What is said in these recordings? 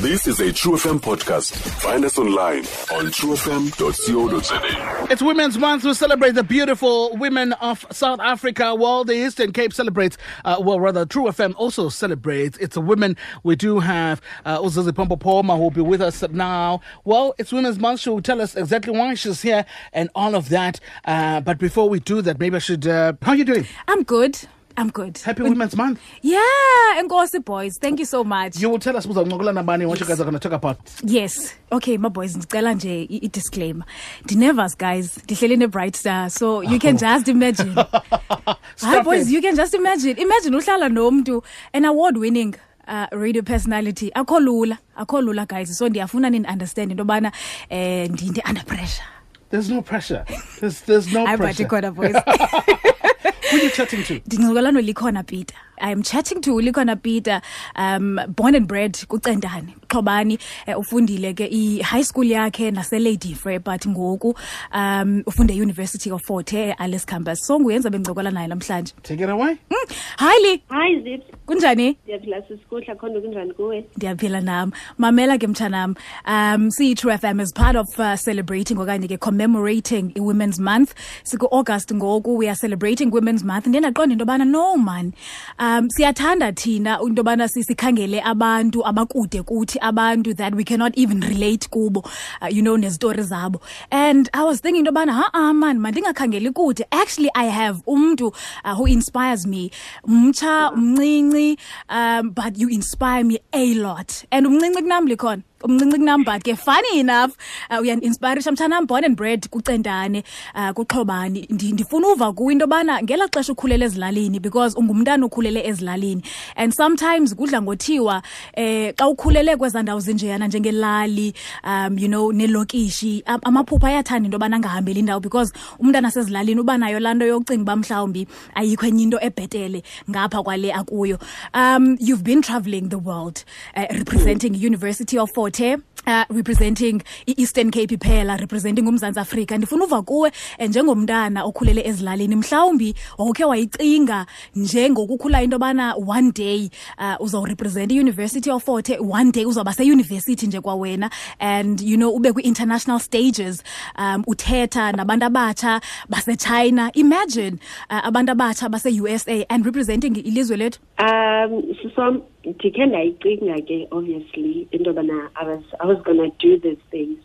This is a True FM podcast. Find us online on truefm.co.za. It's Women's Month. We celebrate the beautiful women of South Africa, while the Eastern Cape celebrates, uh, well, rather, True FM also celebrates. It's a women. We do have uh, Uzizi Pompopoma who will be with us now. Well, it's Women's Month. She will tell us exactly why she's here and all of that. Uh, but before we do that, maybe I should. Uh, how are you doing? I'm good. I'm good. Happy Women's Month. Yeah, Ngozi boys. Thank you so much. You will tell us uzawuncokola nabani what you guys are going to talk about. Yes. Okay, my boys, ndicela nje i- i-disclaimer. Ndi-nervous, guys. Ndihleli ne-bright star. So you can just imagine. Hi, boys, you can just imagine. Imagine uhlala nomntu, an award-winning uh, radio personality. Akho lula. Akho lula, guys. So ndiyafuna nini-understand into yobana eh, ndi ndi-under pressure. There's no pressure. There's, there's no pressure. ikhona, boys. Who are you chatting to? ndincokola nolikhona peter. I'm chatting to ulikhona peter. Um born and bred kucendane xhobani uh, ufundile ke i-high school yakhe naselady Frere but ngoku um ufunde university of fort hare alice campus. So nguyenza bendicokola naye namhlanje. Take it away. mm, hi li Hi Zip, kunjani? Ndiyaphila sisikuhla khona kunjani kuwe? ndiyaphila nam. Mamela ke mtshanam um siyi-true fm as part of uh, celebrating okanye ke commemorating i-women's month. Siku-august ngoku we are celebrating women's month ndiye ndaqonda into yobana no man. Um siyathanda thina into yobana si- sikhangele abantu abakude kuthi abantu that we cannot even relate kubo uh, you know nezitori zabo. And i was thinking into yobana ha-a man mandingakhangeli kude. Actually i have umntu uh, who inspires me. Mtsha mncinci um but you inspire me a lot. And umncinci kunam likhona umncinci kunam but ke funny enough uh, uyaninspirisha mthanam born and bred kucendane uh, kuxhobani Ndi- ndifuna uva kuwe into yobana ngelaa xesha ukhulele ezilalini because ungumntana okhulele ezilalini. And sometimes kudla ngothiwa eh xa ukhulele kwezaa ndawo zinjeyana njengelali um you know nelokishi am- amaphupha ayathanda into yobana angahambeli indawo because umntana asezilalini uba nayo laa nto yokucinga uba mhlawumbi ayikho enye into ebhetele ngapha kwale akuyo. Um you've been traveling the world uh, representing university of fort Hare, uh, representing i-eastern cape iphela representing umzantsi afrika. Ndifuna uva kuwe eh, njengomntana okhulele ezilalini. Mhlawumbi wawukhe wayicinga njengokukhula into yobana one day uh, uzawurepresenta i-university of fort Hare, one day uzawuba seyunivesithi nje kwawena and you know ube kwi-international stages um uthetha nabantu abatsha basechina. Imagine uh, abantu abatsha base-usa and representing ilizwe lethu. Um, so ndikhe ndayicinga ke obviously into yobana I was, I was gonna do these things.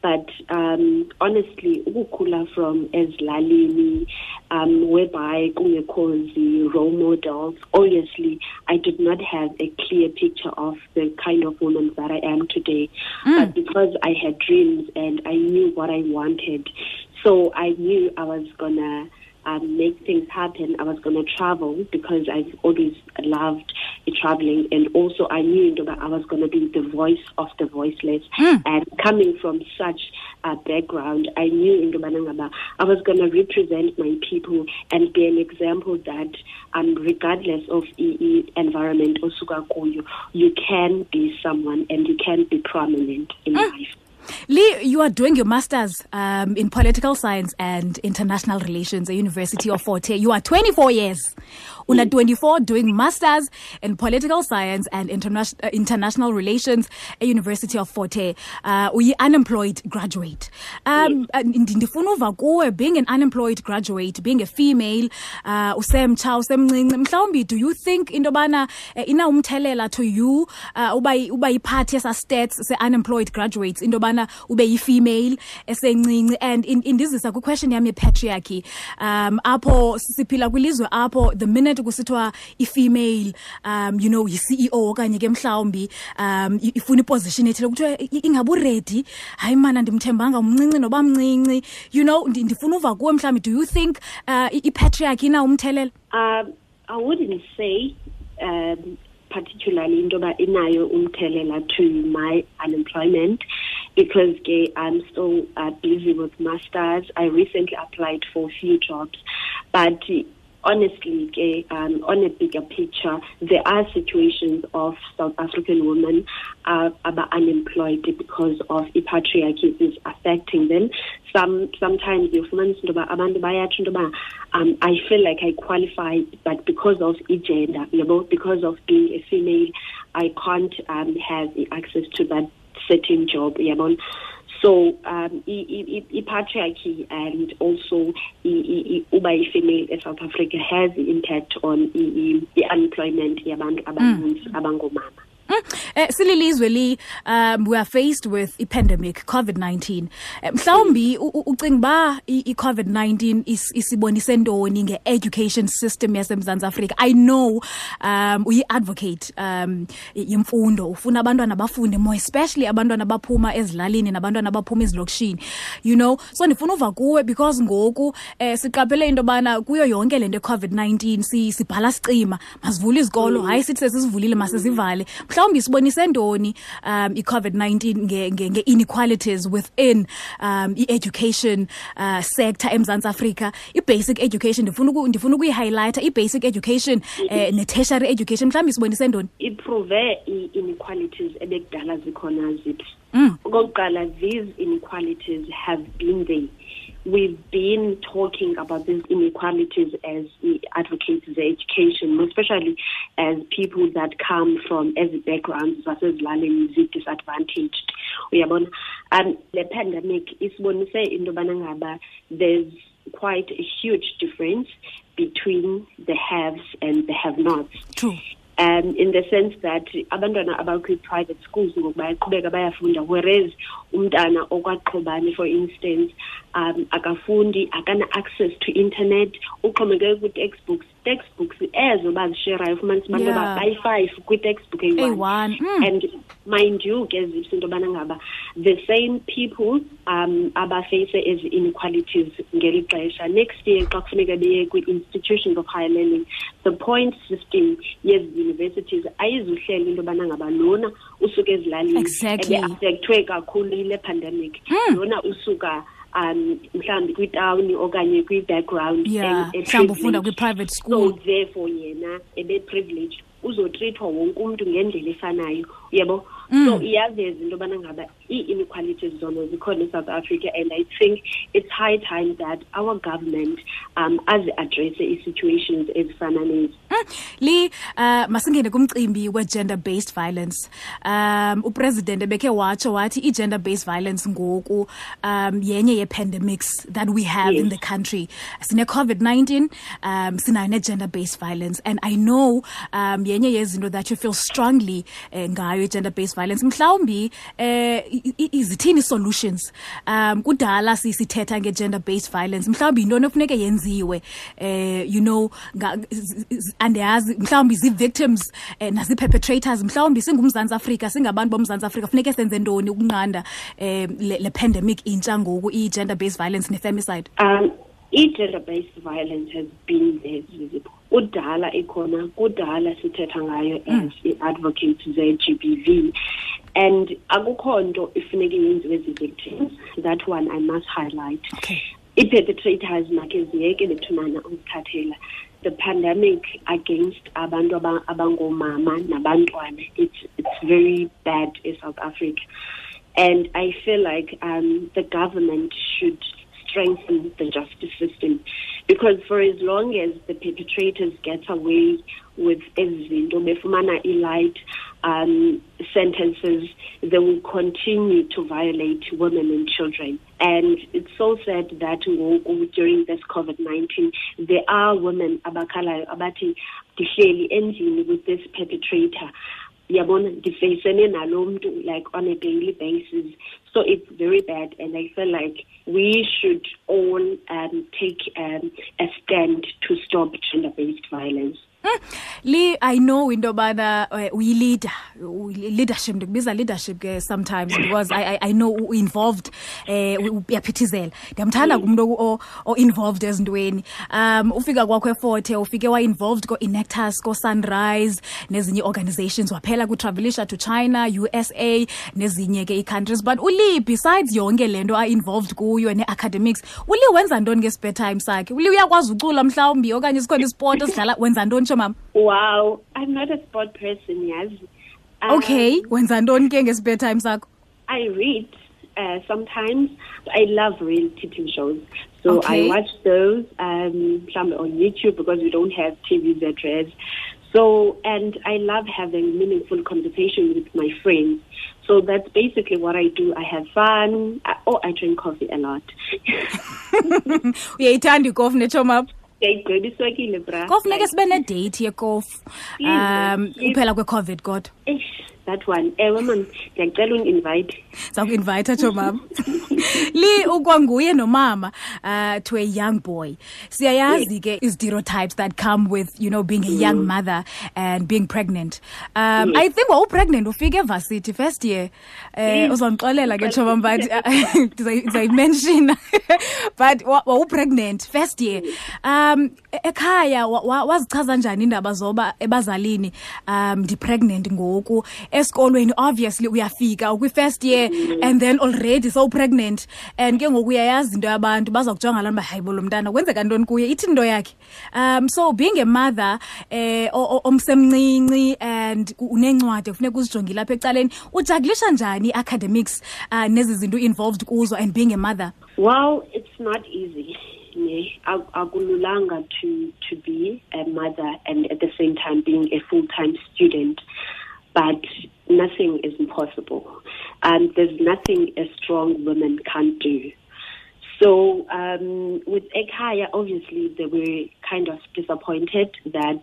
But um, honestly ukukhula from ezilalini um, whereby kungekho zi-role models obviously I did not have a clear picture of the kind of woman that I am today. But because I had dreams and I knew what I wanted so I knew I was gonna um, make things happen. I was going to travel because I've always loved traveling, and also I knew that I was going to be the voice of the voiceless. And coming from such a background, I knew in I was going to represent my people and be an example that, um, regardless of EE environment or sugakuyo, you can be someone and you can be prominent in life. Lee, you are doing your master's um, in political science and international relations at University of Fort Hare. You are 24 years. Una 24 doing masters in political science and interna- uh, international relations at University of Fort Hare. Uh, uyi unemployed graduate. Um, ndi- ndifuna uva kuwe being an unemployed graduate, being a female, uh, usemtsha, usemncinci. Mhlawumbi, do you think into yobana uh, inawumthelela to you uh, uba uba yiphathi yesa stats se-unemployed graduates into yobana ube yi-female esencinci and in- indizisa kwi-question yam yepatriarchy um apho siphila kwilizwe apho the minute kusithiwa i-female um you know yi-ceo okanye ke mhlawumbi um ifuna iposition ethile kuthiwa i- ingaburedi hayi mana ndimthembanga umncinci noba mncinci. You know ndi- ndifuna uva kuwe mhlawumbi do you think uh, ipatriarchy inawumthelela Um, I wouldn't say um, particularly into yoba inayo umthelela to my unemployment because ke, I'm still uh, busy with masters. I recently applied for few jobs, but honestly, ke, um, on a bigger picture, there are situations of South African women uh, are unemployed because of patriarchy is affecting them. Some sometimes you find um, I feel like I qualify, but because of gender, you know, because of being a female, I can't um, have access to that certain job. You know? So um, i-patriarchy and also uba female eSouth Africa has the impact on i-unemployment yabantu abaninzi abangomama. Mm. Eh sililizwe li um we are faced with a pandemic COVID-19 eh, mhlawumbi ucinga ba i-COVID-19 isibonise ntoni nge-education system yaseMzantsi Afrika? I know um uyi-advocate um yemfundo. Ufuna abantwana bafunde more especially abantwana baphuma ezilalini nabantwana baphuma ezilokishini you know? So ndifuna uva kuwe because ngoku um siqaphele into yobana kuyo yonke le nto covid-19 sibhala sicima masivule izikolo. Hayi sithi sesivulile masizivale sibonise ntoni um i-covid-19 nge-inequalities within um i-education uh, sector emzantsi afrika. I-basic education ndifuna ukuyihighlighta. I-basic education uh, ne-tertiary education. Mhlawumbi sibonise ntoni? Iprove i-inequalities ebekudala zikhona ziphi? Mm. okokuqala these inequalities have been there we've been talking about these inequalities as advocates of education, especially as people that come from every background zasezilalini zi-disadvantaged we uyabona? Um the pandemic isibonise into yobana ngaba there's quite a huge difference between the haves and the have-nots. True. Um in the sense that abantwana abakwi-private schools ngoku bayaqhubeka bayafunda whereas umntana okwaqhobane for instance um akafundi akana-access to internet. Uxhomekeke kwi-textbooks textbooks ezo bazisherayo ufumanisa abantu Yeah. bayi-five kwi-textbook eyi-one mm. and mind you ke zips into yobana ngaba the same people um abaface ezi inequalities ngeli xesha next year xa kufuneka beye kwi-institutions of higher learning the point system yezi universities ayizuhlela into yobana ngaba lona usuka ezilalini Exactly. ebe-affectwe kakhulu yile pandemic Mm. lona usuka um mhlawumbi kwitawuni okanye kwi-background yeah mhlawumbi ufunda kwi-private school. so therefore yena ebe-privileged uzotrithwa wonke umntu ngendlela efanayo. Uyabo Mm. so iyaveza into yobana ngaba ii-inequalities zona zikhona esouth africa and i think it's high time that our government um azi-adresse ii-situations ezifana nezi. Mm. li uh, masingene kumcimbi we-gender based violence. Um upresident ebekhe watsho wathi i-gender based violence ngoku um yenye ye-pandemics that we have in the country. Sine-covid-19 um sinayo ne-gender based violence. And i know um yenye yezinto that you feel strongly eh, ngayo i-gender based violence. Mhlawumbi eh izithini solutions um kudala sithetha nge-gender based violence. Mhlawumbi yintoni efuneke yenziwe? Eh you know andiyazi. Mhlawumbi zii-victims eh, nazi-perpetrators. Mhlawumbi singumzantsi afrika singabantu bomzantsi afrika. Funeke senze ntoni ukunqanda eh, le, le intsha ngoku i-gender based violence ne-femicide? Um i-gender-based violence has been there. Kudala ikhona kudala sithetha ngayo as i-advocates ze-gbv and akukho nto ifuneke yenziwe zi-victims that one i must highlight. Okay. I-perpetrators makhe ziyeke bethunana ukuthathela the pandemic against abantu aba- abangomama nabantwana it's, it's very bad e-south africa. And i feel like um, the government should strengthen the justice system. Because for as long as the perpetrators get away with izinto befumana light um, sentences they will continue to violate women and children. And it's so sad that during this covid-19 there are women abakhalayo abathi ndihleli endlini with this perpetrator yabona ndifacene nalo mntu like on a daily basis. So it's very bad and i feel like we should all um, take um, a stand to stop gender-based violence Li I know into yobana uyileader u- leadership ndikubiza leadership ke sometimes because I, I, I know u-involved eh u- uyaphithizela ndiyamthanda kumntu o- o-involved ezintweni. Um ufika kwakho eforte ufike wa-involved ko-inectus ko-sunrise nezinye organizations waphela kwi-travelisha to china usa nezinye ke ii-countries but uli besides yonke le nto a-involved kuyo ne-academics uli wenza ntoni ngespare time sakhe? Uli uyakwazi ucula mhlawumbi okanye sikhona isport esidlala wenza ntoni mama Wow, I'm not a sport person, yes. Um, okay wenza ntoni ke ngespare time sakho I read uh, sometimes. I love reality TV shows. So Okay. I watch those um, some on YouTube because we don't have TVs at. So, and I love having meaningful conversation with my friends. So that's basically what I do. I have fun. I, oh, I drink coffee a lot. uyayithanda ikofu netsho yayigcwelisekile bra kofuneka sibe nedeyithi yekofu um uphela kwecovid kodwa that one. Ewe mam ndiyacela ungi-invite. zawuku-invayitha tsho mama. Li ukwanguye nomama uh, to a young boy. Siyayazi ke i-stereotypes that come with you know being a young mother and being pregnant. Um i think wawupregnant ufike evasithi first year. Um uzandixolela ke tsho mama but ndizayimenshina but wa- wawupregnant first year. Um e- ekhaya wa- wa- wazichaza njani iindaba zoba ebazalini um ndipregnant ngoku esikolweni obviously uyafika. Ukwi-first year and then already so-pregnant and ke ngoku uyayazi into yabantu baza kujonga laa nto uba hayibo lo mntana kwenzeka ntoni kuye? Ithi into yakhe. Um so being a mother o- o- omsemncinci and unencwadi kufuneka uzijongile apha ecaleni ujagulisha njani i-academics uh, nezi zinto involved kuzo and being a mother? Well, it's not easy. Akululanga to to be a mother and at the same time being a full time student, but nothing is impossible. Um, there's nothing a strong woman can't do. So um, with Ekaya, obviously they were kind of disappointed that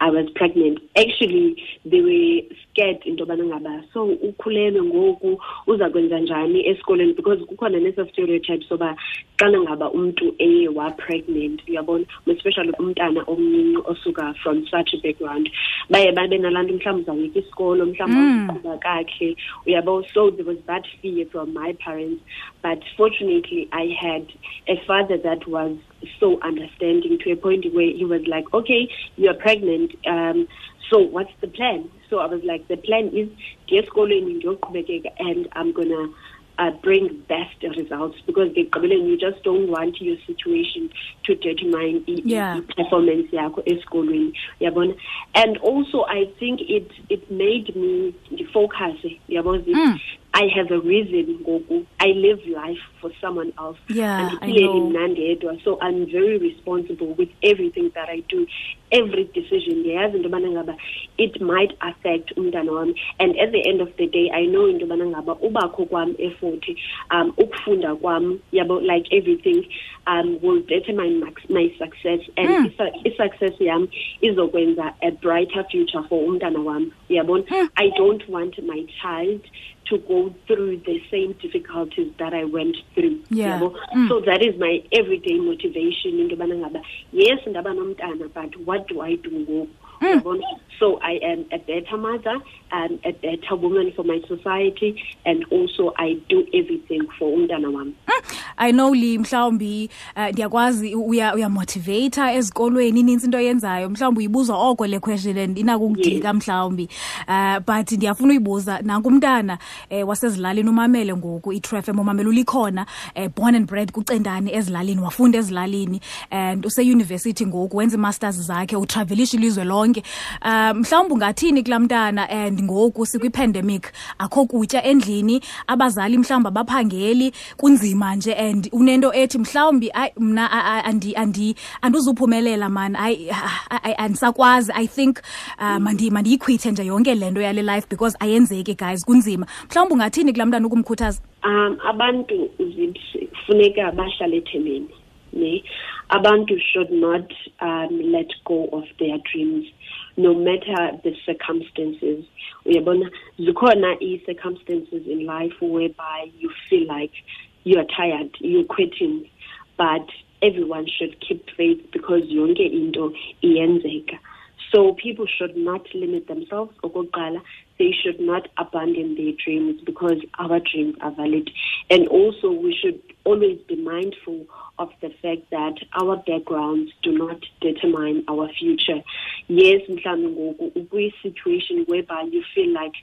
I was pregnant. Actually, they were scared into yobana ngaba so ukhulelwe ngoku uza kwenza njani esikoleni because kukhona nesa stereotype soba xana ngaba umntu eye wa-pregnant uyabona? Especially umntana omncinci osuka from such a background. Baye babe nalaa nto mhlawumbi uzawuyeka isikolo mhlawumbi hmm. awuzuqhuba kakuhle uyabo? So there was that fear from my parents. But fortunately i had a father that was so understanding to a point where he was like okay you are pregnant um so what's the plan so i was like the plan is ndiye esikolweni ndiyoqhubekeka and i'm gonna uh, bring best results because ekugqibeleni you just don't want your situation to determine Yeah. i-performance yakho esikolweni and also i think it it made me focus uyabona Mm. I have a reason ngoku. I live life for someone else. Yeah, I andiphileli know. so i'm very responsible with everything that i do. Every decision ndiyayazi into yobana ngaba it might affect umntana wami. And at the end of the day i know into yobana ngaba ubakho kwam eforty um ukufunda kwam yabo like everything um will determine my, my success. And Mm. i-success yam izokwenza a brighter future for umntana wam uyabona Mm. i don't want my child to go through the same difficulties that i went through Yeah. yabo Mm. so that is my everyday motivation into yobana ngaba yes but what do i do Mm. So i am a better mother and a better woman for my society and also i do everything for umntana wami i know li mhlawumbi uh, ndiyakwazi uya uyamotivata ezikolweni inintsi into oyenzayo. Mhlawumbi uyibuzwa oko le question and inakukudika mhlawumbi. Uh, but ndiyafuna uyibuza nanku umntana um wasezilalini umamele ngoku itrefm umamele ulikhona um born and bred kucendane ezilalini wafunda ezilalini and useyunivesithi ngoku wenza i-masters zakhe utravelisha ilizwe lonke um mhlawumbi ungathini kulaa mntana and ngoku sikwi-pandemic? Akho kutya endlini abazali mhlawumbi abaphangeli kunzima nje and unento ethi mhlawumbi ayi mna andizuphumelela man. Andisakwazi. I think um mandiyikhwithe nje yonke le nto yale life because ayenzeki guys. Kunzima. Mhlawumbi ungathini kulaa mntana ukumkhuthaza? Um abantu kufuneka bahlale ethemeni ne? Abantu should not um, let go of their dreams no matter the circumstances uyabona zikhona i-circumstances in life whereby you feel like you are tired you're quitting but everyone should keep faith because yonke into iyenzeka So people should not limit themselves. They should not abandon their dreams because our dreams are valid. And also, we should always be mindful of the fact that our backgrounds do not determine our future. Yes, ngoku ukwi-situation whereby you feel like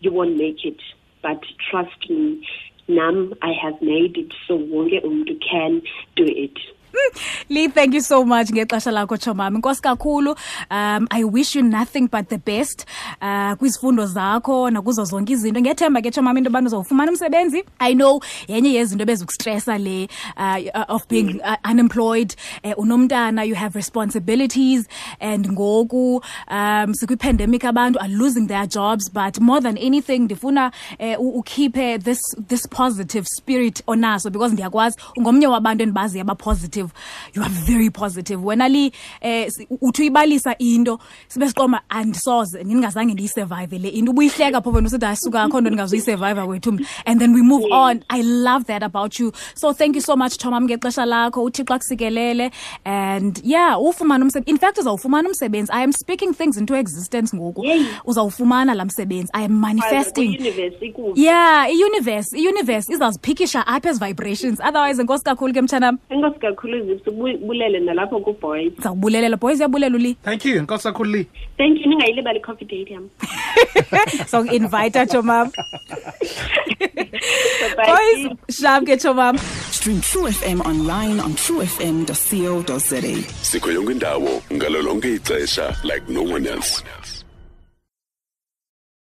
you won't make it, but trust me, nam I have made it, so wonke umuntu can do it. Lee, thank you so much ngexesha lakho tshomam. Inkosi kakhulu. Um I wish you nothing but the best uh kwizifundo zakho nakuzo zonke izinto. Ngethemba ke tshomam into abantu uzawufumana umsebenzi. I know yenye yezinto bezukustressa le uh, of being uh, unemployed. Uh, unomntana you have responsibilities and ngoku um sikwi pandemic abantu are losing their jobs but more than anything ndifuna uh, ukhiphe this this positive spirit onaso because ndiyakwazi ungomnye wabantu endibazi yaba positive you are very positive. Wena li eh uthi uyibalisa into sibe siqoma andisoze ningazange ndiyisurvive le into. Ubuyihleka pho wena usithi asuka akho nto ndingazuyisurvive wethu and then we move on. I love that about you. So thank you so much thomam ngexesha lakho. Uthixo akusikelele and yeah ufumana umsebenzi in fact uzawufumana umsebenzi. I am speaking things into existence ngoku. Uzawufumana laa msebenzi. I am manifesting. yeah iuniverse iuniverse izaziphikisha apha ezi vibrations. Otherwise enkosi kakhulu ke mtshanam. Enkosi kakhulu zipho bulele nalapho kuboys ndizawubulelela boys uyabulela uli Thank you. Nkosi kakhulu Lee. thank you ningayilibali i-coffee date yam so invite chomam Bye. boys sharp ke chomam Stream True FM online on truefm.co.za. sikho yonke indawo ngalo lonke ixesha like no one else